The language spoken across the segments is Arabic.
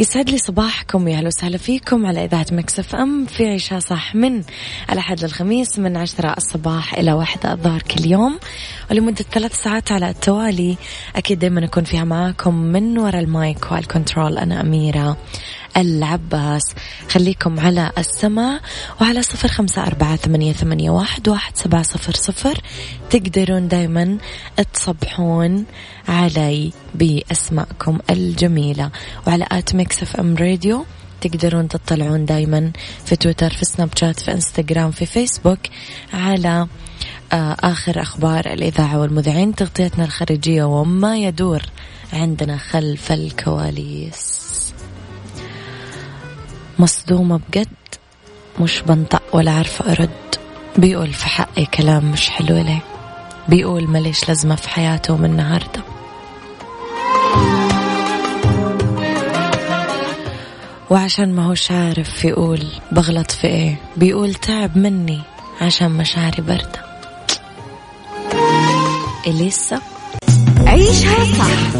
يسعد لي صباحكم يا هلا وسهلا فيكم على إذاعة Mix FM في عيشها صح من الأحد للخميس من عشرة الصباح إلى واحدة الظهر كل يوم. ولمدة ثلاث ساعات على التوالي أكيد دائما أكون فيها معاكم من وراء ال mic وال control أنا أميرة العباس. خليكم على السمع وعلى صفر خمسة أربعة ثمانية, ثمانية واحد, واحد سبعة صفر صفر. تقدرون دايما تصبحون علي بأسماءكم الجميلة. وعلى at Mix FM Radio تقدرون تطلعون دايما في تويتر في سناب شات في إنستغرام في فيسبوك على آه، آخر أخبار الإذاعة والمذيعين تغطيتنا الخارجية وما يدور عندنا خلف الكواليس. مصدومة بجد مش بنطق ولا عارفة أرد. بيقول في حقي كلام مش حلو ليه؟ بيقول مليش لازمة في حياته من النهاردة. وعشان ما هوش عارف يقول بغلط في إيه بيقول تعب مني عشان مشاعري باردة. إليسا؟ عيشها صح.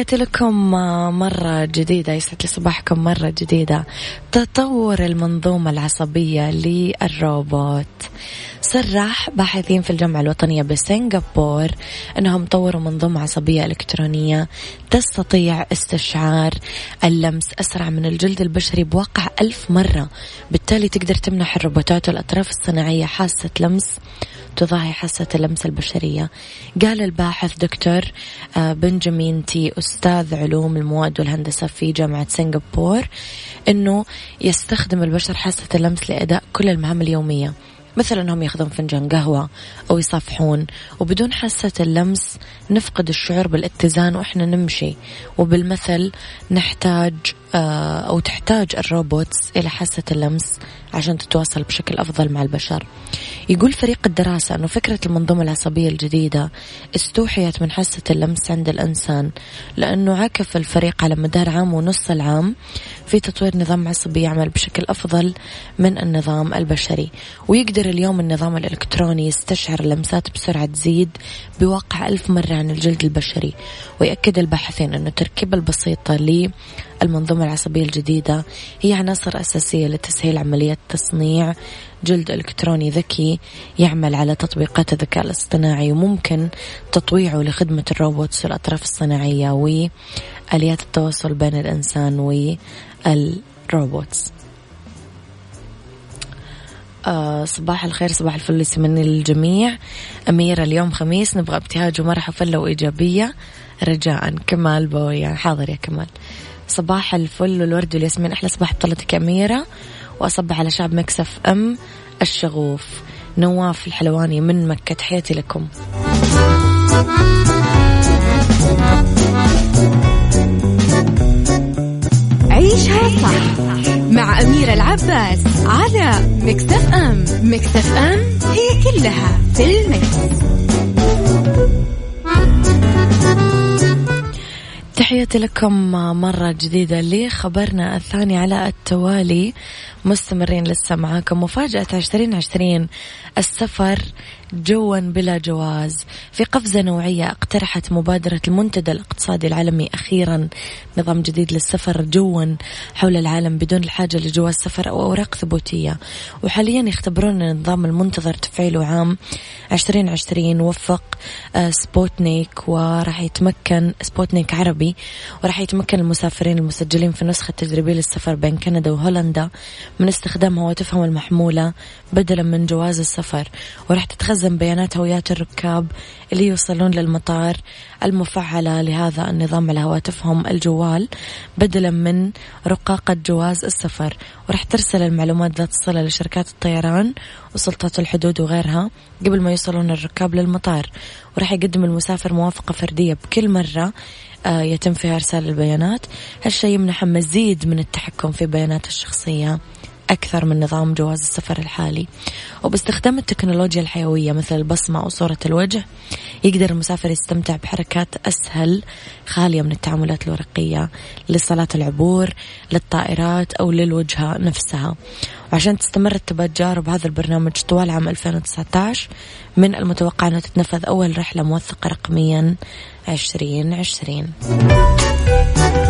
تحياتي لكم مرة جديدة يسعد لي صباحكم مرة جديدة. تطور المنظومة العصبية للروبوت. صرح باحثين في الجامعة الوطنية بسنغافور أنهم طوروا منظومة عصبية إلكترونية تستطيع استشعار اللمس أسرع من الجلد البشري بواقع ألف مرة. بالتالي تقدر تمنح الروبوتات والأطراف الصناعية حاسة لمس تضاهي حاسة اللمس البشرية. قال الباحث دكتور آه، بنجامين تي أستاذ علوم المواد والهندسة في جامعة سنغافور أنه يستخدم البشر حاسة اللمس لأداء كل المهام اليومية. مثل أنهم ياخذون فنجان قهوة أو يصافحون وبدون حاسة اللمس نفقد الشعور بالاتزان وإحنا نمشي. وبالمثل نحتاج آه، أو تحتاج ال robots إلى حاسة اللمس عشان تتواصل بشكل أفضل مع البشر. يقول فريق الدراسة أنه فكرة المنظومة العصبية الجديدة استوحيت من حاسة اللمس عند الإنسان لأنه عكف الفريق على مدار عام ونص العام في تطوير نظام عصبي يعمل بشكل أفضل من النظام البشري. ويقدر اليوم النظام الإلكتروني يستشعر اللمسات بسرعة تزيد بواقع ألف مرة عن الجلد البشري ويأكد الباحثين أنه التركيبة البسيطة للمنظومة العصبية الجديدة هي عناصر أساسية لتسهيل عملية تصنيع جلد إلكتروني ذكي يعمل على تطبيقات الذكاء الاصطناعي وممكن تطويعه لخدمة ال robots والأطراف الصناعية وآليات التواصل بين الإنسان وال robots. آه صباح الخير صباح الفل يسمني للجميع أميرة اليوم خميس نبغى ابتهاج ومرح وفلة وإيجابية. رجاء كمال بويا حاضر يا كمال. صباح الفل والورد والياسمين أحلى صباح بطلتك أميرة. وأصبح على شعب Mix FM الشغوف. نواف الحلواني من مكة تحياتي لكم. عيشها صح. مع أميرة العباس على Mix FM Mix FM هي كلها في ال mix. تحياتي لكم مرة جديدة لخبرنا الثاني على التوالي مستمرين لسه معاكم مفاجأة عشرين عشرين السفر جوا بلا جواز. في قفزة نوعية اقترحت مبادرة المنتدى الاقتصادي العالمي أخيرا. نظام جديد للسفر جوا حول العالم بدون الحاجة لجواز سفر أو أوراق ثبوتية. وحاليا يختبرون النظام المنتظر تفعيله عام 2020 وفق آه، سبوتنيك وراح يتمكن سبوتنيك عربي وراح يتمكن المسافرين المسجلين في النسخة التجريبية للسفر بين كندا وهولندا من استخدام هواتفهم المحمولة بدلا من جواز السفر. وراح تتخزن بيانات هويات الركاب اللي يوصلون للمطار المفعلة لهذا النظام على هواتفهم الجوال بدلا من رقاقة جواز السفر. وراح ترسل المعلومات ذات الصلة لشركات الطيران وسلطات الحدود وغيرها قبل ما يوصلون الركاب للمطار. وراح يقدم المسافر موافقة فردية بكل مرة آه، يتم فيها إرسال البيانات. هالشيء يمنح مزيد من التحكم في بيانات الشخصية. أكثر من نظام جواز السفر الحالي. وباستخدام التكنولوجيا الحيوية مثل البصمة أو صورة الوجه يقدر المسافر يستمتع بحركات أسهل خالية من التعاملات الورقية لصلاة العبور للطائرات أو للوجهة نفسها. وعشان تستمر التجارب هذا البرنامج طوال عام 2019 من المتوقع أن تتنفذ أول رحلة موثقة رقميا 2020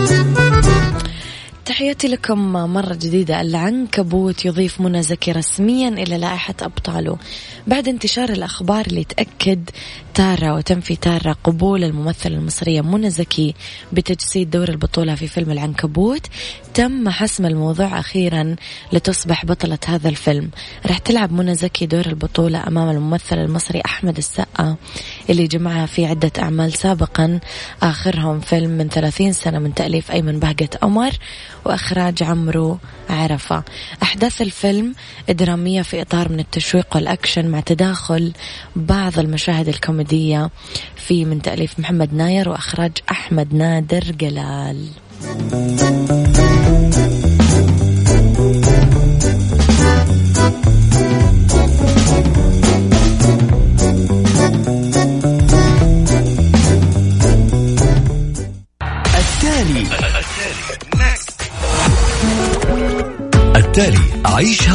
تحياتي لكم مرة جديدة. العنكبوت يضيف منى زكي رسميا إلى لائحة أبطاله. بعد انتشار الأخبار اللي تأكد تارا وتنفي تارا قبول الممثلة المصرية منى زكي بتجسيد دور البطولة في فيلم العنكبوت تم حسم الموضوع أخيرا لتصبح بطلة هذا الفيلم. راح تلعب منى زكي دور البطولة أمام الممثل المصري أحمد السقا اللي جمعها في عدة أعمال سابقا. آخرهم فيلم من 30 سنة من تأليف أيمن بهجت أمر. وإخراج عمرو عرفة. أحداث الفيلم درامية في إطار من التشويق والأكشن مع تداخل بعض المشاهد الكوميدية في من تأليف محمد ناير وإخراج أحمد نادر جلال.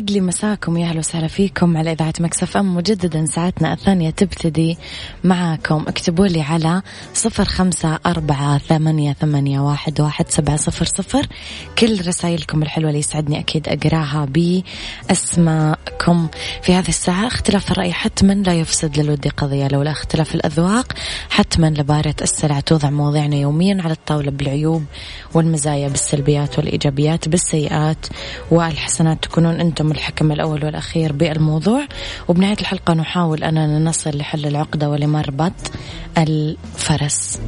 يسعد لي مساكم يا أهلا وسهلا فيكم على إذاعة مكسف أم. مجددا ساعتنا الثانية تبتدي معاكم. اكتبوا لي على صفر خمسة أربعة ثمانية, ثمانية واحد, واحد سبعة صفر صفر. كل رسائلكم الحلوة اللي يسعدني أكيد أقراها بأسماءكم. في هذه الساعة اختلاف الرأي حتما لا يفسد للود قضية لولا اختلاف الأذواق حتما لبارة السلع توضع مواضيعنا يوميا على الطاولة بالعيوب والمزايا بالسلبيات والإيجابيات بالسيئات والحسنات تكونون الحكم الأول والأخير بالموضوع. وبنهاية الحلقة نحاول أننا نصل لحل العقدة ولمربط الفرس.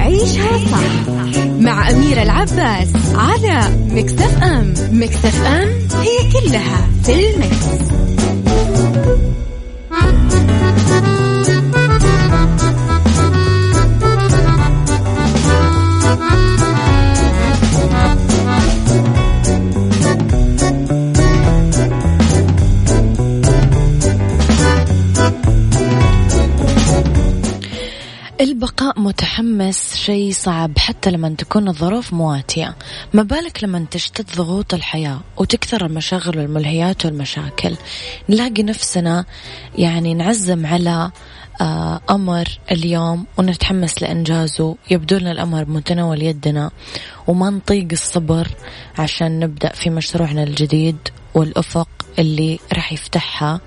عيشها صح مع أميرة العباس على مكتف أم. مكتف أم هي كلها في المكس. متحمس شيء صعب حتى لما تكون الظروف مواتية. ما بالك لما تشتد ضغوط الحياة وتكثر المشاغل والملهيات والمشاكل. نلاقي نفسنا يعني نعزم على آه، أمر اليوم ونتحمس لإنجازه. يبدو لنا الأمر متناول يدنا وما نطيق الصبر عشان نبدأ في مشروعنا الجديد والأفق اللي راح يفتحها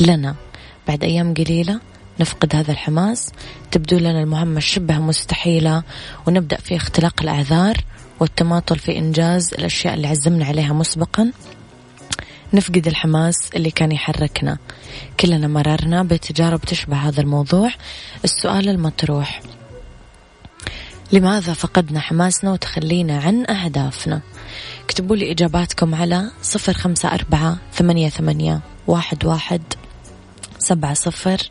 لنا. بعد أيام قليلة نفقد هذا الحماس. تبدو لنا المهمة شبه مستحيلة ونبدأ في اختلاق الأعذار والتماطل في إنجاز الأشياء اللي عزمنا عليها مسبقا. نفقد الحماس اللي كان يحركنا. كلنا مررنا بتجارب تشبه هذا الموضوع. السؤال المطروح لماذا فقدنا حماسنا وتخلينا عن أهدافنا؟ اكتبوا لي إجاباتكم على صفر خمسة أربعة ثمانية ثمانية واحد واحد سبعة صفر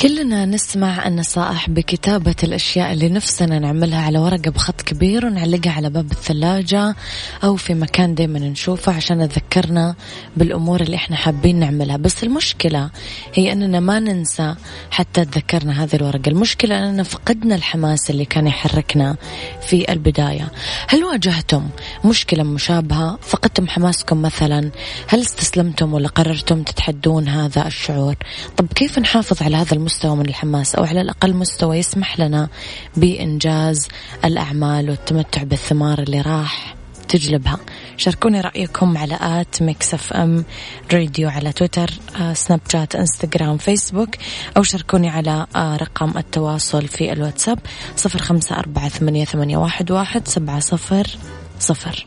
كلنا نسمع النصائح بكتابة الأشياء اللي نفسنا نعملها على ورقة بخط كبير ونعلقها على باب الثلاجة أو في مكان دايما نشوفه عشان تذكرنا بالأمور اللي إحنا حابين نعملها. بس المشكلة هي أننا ما ننسى حتى تذكرنا هذه الورقة. المشكلة أننا فقدنا الحماس اللي كان يحركنا في البداية. هل واجهتم مشكلة مشابهة؟ فقدتم حماسكم مثلا؟ هل استسلمتم ولا قررتم تتحدون هذا الشعور؟ طب كيف نحافظ على هذا المستوى مستوى من الحماس أو على الأقل مستوى يسمح لنا بإنجاز الأعمال والتمتع بالثمار اللي راح تجلبها. شاركوني رأيكم على at Mix FM Radio على تويتر آه، سناب شات إنستغرام فيسبوك أو شاركوني على آه، رقم التواصل في الواتساب صفر خمسة أربعة ثمانية, ثمانية واحد, واحد سبعة صفر صفر.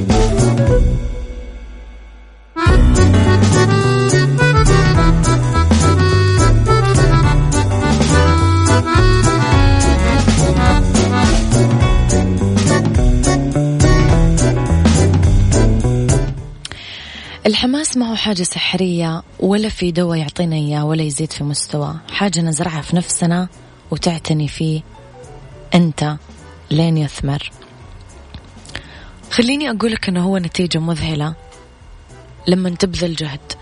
الحماس ما هو حاجة سحرية ولا في دواء يعطينا إياه ولا يزيد في مستوى. حاجة نزرعها في نفسنا وتعتني فيه. أنت لين يثمر. خليني أقولك أنه هو نتيجة مذهلة لما تبذل جهد.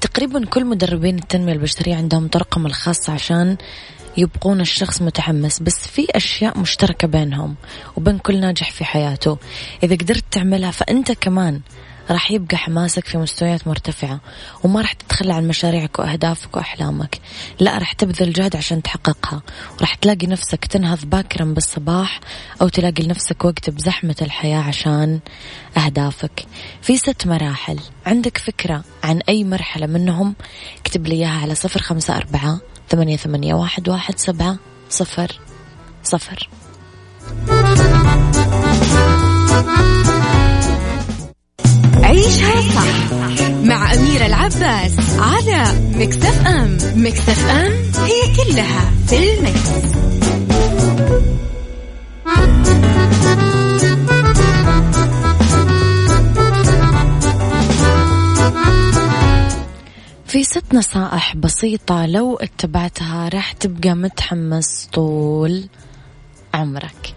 تقريبا كل مدربين التنمية البشرية عندهم طرقهم الخاصة عشان يبقون الشخص متحمس بس في أشياء مشتركة بينهم وبين كل ناجح في حياته. إذا قدرت تعملها فأنت كمان راح يبقى حماسك في مستويات مرتفعة وما راح تتخلى عن مشاريعك وأهدافك وأحلامك. لا راح تبذل جهد عشان تحققها وراح تلاقي نفسك تنهض باكرا بالصباح أو تلاقي لنفسك وقت بزحمة الحياة عشان أهدافك. في ست مراحل. عندك فكرة عن أي مرحلة منهم؟ اكتب لي إياها على صفر خمسة أربعة ثمانية, ثمانية واحد, واحد سبعة صفر صفر. عيشها صح مع أميرة العباس على مكتف أم مكتف أم هي كلها في المكس. في ست نصائح بسيطة لو اتبعتها راح تبقى متحمس طول عمرك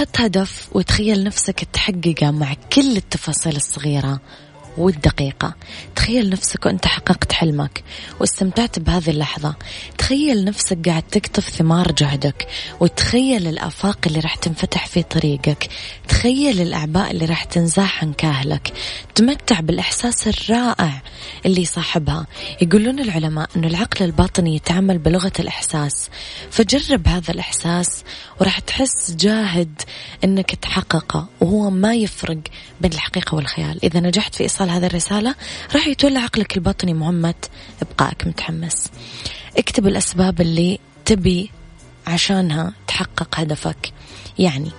حط هدف وتخيل نفسك تحققه مع كل التفاصيل الصغيرة. والدقيقة. تخيل نفسك وأنت حققت حلمك واستمتعت بهذه اللحظة. تخيل نفسك قاعد تقطف ثمار جهدك وتخيل الآفاق اللي راح تنفتح في طريقك. تخيل الأعباء اللي راح تنزاح عن كاهلك تمتع بالإحساس الرائع اللي صاحبها. يقولون العلماء أن العقل الباطني يتعامل بلغة الإحساس. فجرب هذا الإحساس وراح تحس جاهد أنك تحققه وهو ما يفرق بين الحقيقة والخيال. إذا نجحت في إيصال هذه الرسالة راح يتولى عقلك الباطني مهمة إبقائك متحمس. اكتب الأسباب اللي تبي عشانها تحقق هدفك. يعني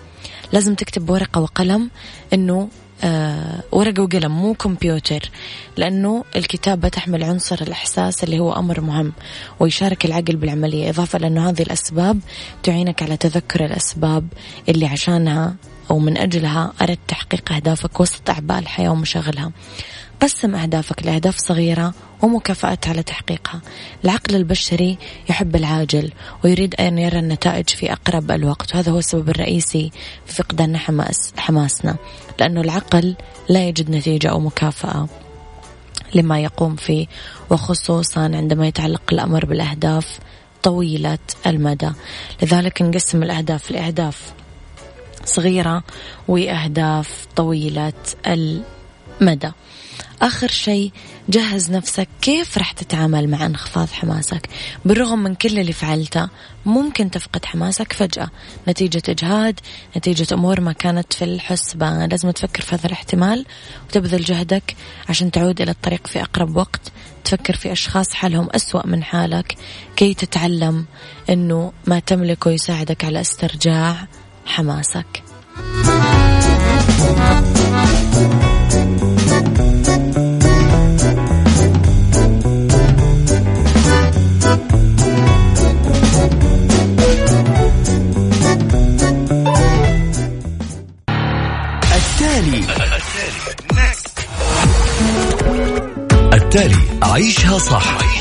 لازم تكتب بورقة وقلم أنه آه ورقة وقلم مو كمبيوتر لأنه الكتابة تحمل عنصر الإحساس اللي هو أمر مهم ويشارك العقل بالعملية إضافة لأنه هذه الأسباب تعينك على تذكر الأسباب اللي عشانها أو من أجلها أردت تحقيق أهدافك وسط أعباء الحياة ومشاغلها. قسم أهدافك لأهداف صغيرة ومكافأة على تحقيقها العقل البشري يحب العاجل ويريد أن يرى النتائج في أقرب الوقت وهذا هو السبب الرئيسي في فقدان حماس حماسنا لأنه العقل لا يجد نتيجة أو مكافأة لما يقوم فيه وخصوصا عندما يتعلق الأمر بالأهداف طويلة المدى. لذلك نقسم الأهداف لأهداف صغيرة وأهداف طويلة المدى. آخر شيء جهز نفسك كيف راح تتعامل مع انخفاض حماسك. بالرغم من كل اللي فعلته ممكن تفقد حماسك فجأة. نتيجة إجهاد نتيجة أمور ما كانت في الحسبة. لازم تفكر في هذا الاحتمال وتبذل جهدك عشان تعود إلى الطريق في أقرب وقت. تفكر في أشخاص حالهم أسوأ من حالك. كي تتعلم أنه ما تملكه يساعدك على استرجاع حماسك. التالي. التالي. عيشها صح.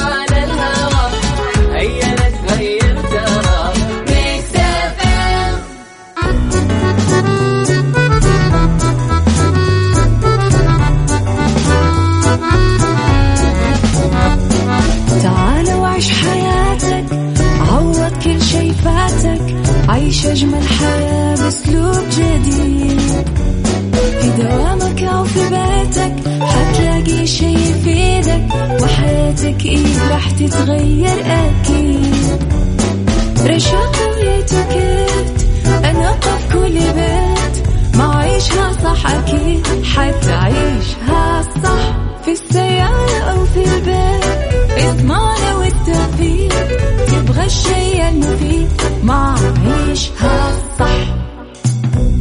جديد. في دوامك أو في بيتك حتلاقي شي يفيدك وحياتك إيه راح تتغير أكيد. رشاق ويتوكيت أنا في كل بيت ما عيشها صح أكيد حتعيشها صح في السيارة أو في البيت. اضمعنا والتوفيق تبغى الشيء المفيد ما عيشها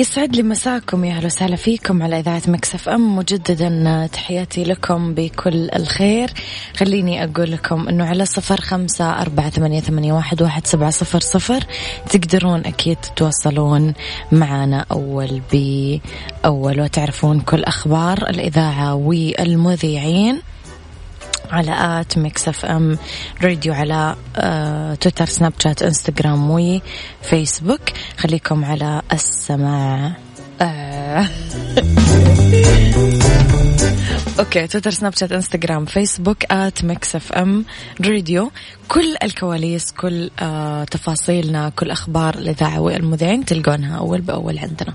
يسعد لي مساكم يا أهلا وسهلا فيكم على إذاعة Mix FM. مجددا تحياتي لكم بكل الخير. خليني أقول لكم إنه على صفر خمسة أربعة ثمانية, ثمانية واحد, واحد سبعة صفر صفر تقدرون أكيد تتواصلون معنا أول بأول وتعرفون كل أخبار الإذاعة والمذيعين. على at Mix FM Radio على آه تويتر سناب شات إنستغرام وفيسبوك خليكم على السماع. آه. okay تويتر سناب شات إنستغرام فيسبوك at Mix FM Radio. كل الكواليس كل آه تفاصيلنا كل أخبار الإذاعة والمذيعين تلقونها أول بأول عندنا.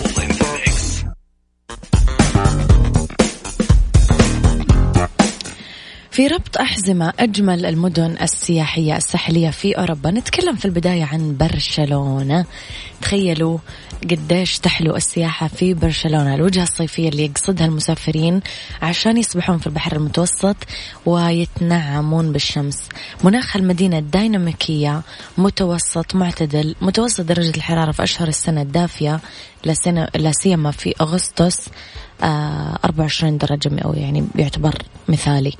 في ربط أحزمة أجمل المدن السياحية الساحلية في أوروبا. نتكلم في البداية عن برشلونة. تخيلوا قديش تحلو السياحة في برشلونة. الوجهة الصيفية اللي يقصدها المسافرين عشان يسبحون في البحر المتوسط ويتنعمون بالشمس. مناخ المدينة ديناميكية متوسط معتدل متوسط درجة الحرارة في أشهر السنة الدافية لا سيما في أغسطس. 24 آه، درجة مئوية يعني بيعتبر مثالي.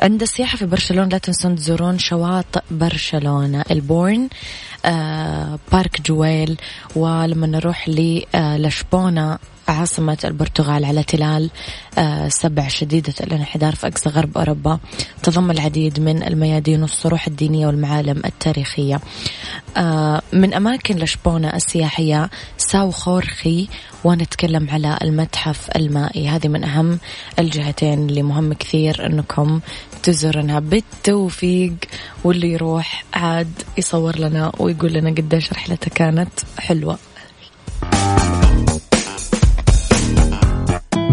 عند السياحة في برشلونة لا تنسون تزورون شواطئ برشلونة البورن آه بارك جويل ولما نروح لشبونة. عاصمة البرتغال على تلال آه، سبع شديدة الانحدار في أقصى غرب أوروبا. تضم العديد من الميادين والصروح الدينية والمعالم التاريخية. آه، من أماكن لشبونة السياحية ساو خورخي ونتكلم على المتحف المائي. هذه من أهم الوجهتين اللي مهم كثير أنكم تزورونها. بالتوفيق واللي يروح عاد يصور لنا ويقول لنا قديش رحلته كانت حلوة.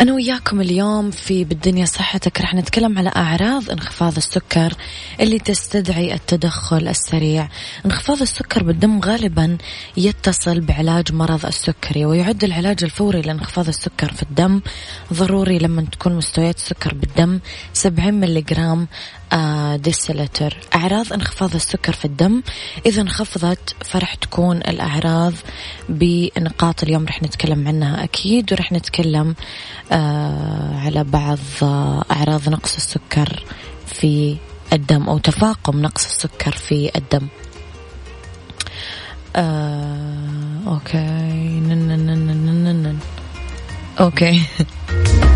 أنا وياكم اليوم في بالدنيا صحتك. رح نتكلم على أعراض انخفاض السكر اللي تستدعي التدخل السريع. انخفاض السكر بالدم غالبا يتصل بعلاج مرض السكري ويعد العلاج الفوري لانخفاض السكر في الدم ضروري لما تكون مستويات السكر بالدم 70 ملغ آه، ديسيلتر أعراض انخفاض السكر في الدم. إذا انخفضت فرح تكون الأعراض بنقاط اليوم رح نتكلم عنها أكيد ورح نتكلم آه، على بعض أعراض نقص السكر في الدم أو تفاقم نقص السكر في الدم. آه، okay. okay.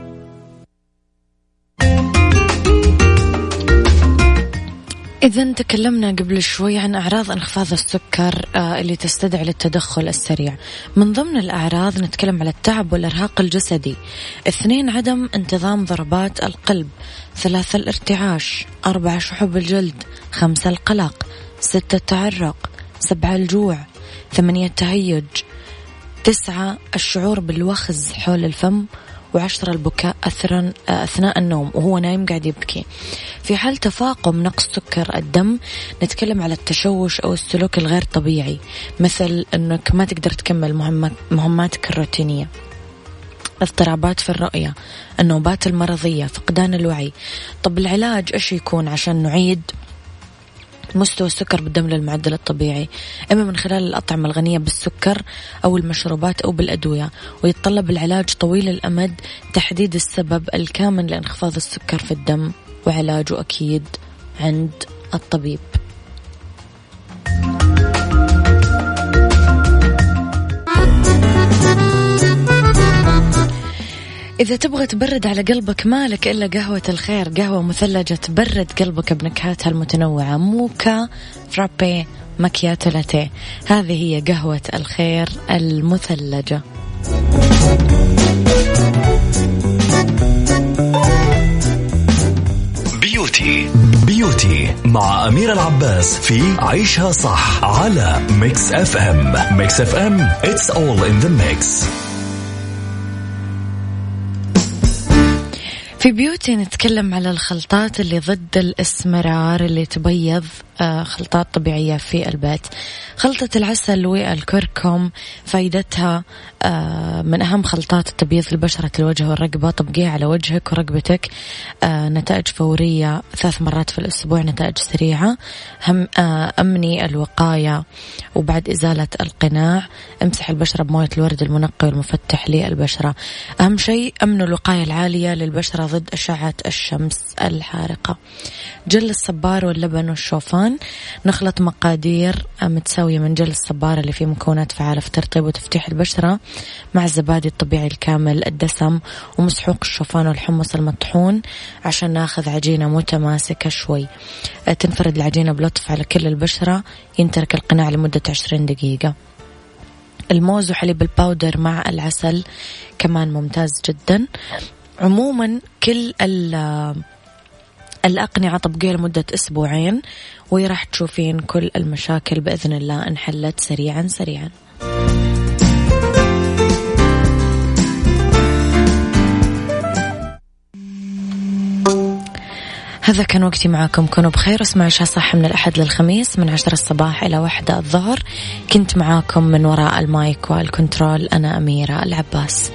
إذا تكلمنا قبل شوي عن أعراض انخفاض السكر آه، اللي تستدعي للتدخل السريع. من ضمن الأعراض نتكلم على التعب والإرهاق الجسدي. اثنين عدم انتظام ضربات القلب. ثلاثة الارتعاش. أربعة شحوب الجلد. خمسة القلق. ستة التعرق. سبعة الجوع. ثمانية التهيج. تسعة الشعور بالوخز حول الفم. وعشرة البكاء أثرا أثناء النوم وهو نايم قاعد يبكي. في حال تفاقم نقص سكر الدم نتكلم على التشوش أو السلوك الغير طبيعي مثل أنك ما تقدر تكمل مهماتك الروتينية. اضطرابات في الرؤية النوبات المرضية فقدان الوعي. طب العلاج إيش يكون عشان نعيد؟ مستوى السكر بالدم للمعدل الطبيعي إما من خلال الأطعمة الغنية بالسكر أو المشروبات أو بالأدوية ويتطلب العلاج طويل الأمد تحديد السبب الكامن لانخفاض السكر في الدم وعلاجه أكيد عند الطبيب. إذا تبغى تبرد على قلبك مالك إلا قهوة الخير قهوة مثلجة تبرد قلبك بنكهاتها المتنوعة موكا فرابي مكياتو لاتيه هذه هي قهوة الخير المثلجة. Beauty. Beauty مع أمير العباس في عيشها صح على Mix FM Mix FM it's all in the mix. في Beauty نتكلم على الخلطات اللي ضد الاسمرار اللي تبيض آه، خلطات طبيعية في البيت. خلطة العسل والكركم فايدتها من أهم خلطات التبييض لبشرة الوجه والرقبة. طبقيها على وجهك ورقبتك. آه، نتائج فورية ثلاث مرات في الأسبوع نتائج سريعة. هم أمني الوقاية وبعد إزالة القناع. امسح البشرة بموية الورد المنقي والمفتح للبشرة. أهم شيء أمن الوقاية العالية للبشرة ضد أشعة الشمس الحارقة. جل الصبار واللبن والشوفان. نخلط مقادير متساوية من جل الصبار اللي فيه مكونات فعالة في ترطيب وتفتيح البشرة. مع الزبادي الطبيعي الكامل الدسم ومسحوق الشوفان والحمص المطحون عشان ناخذ عجينة متماسكة شوي. تنفرد العجينة بلطف على كل البشرة ينترك القناع لمدة عشرين دقيقة. الموز وحليب الباودر مع العسل كمان ممتاز جدا. عموما كل الأقنعة طبقيها لمدة أسبوعين وراح تشوفين كل المشاكل بإذن الله إنحلت سريعا سريعا. هذا كان وقتي معاكم. كونوا بخير واسمعوا عشاء صح من الأحد للخميس من عشرة الصباح إلى واحدة الظهر. كنت معاكم من وراء المايك والكنترول أنا أميرة العباس.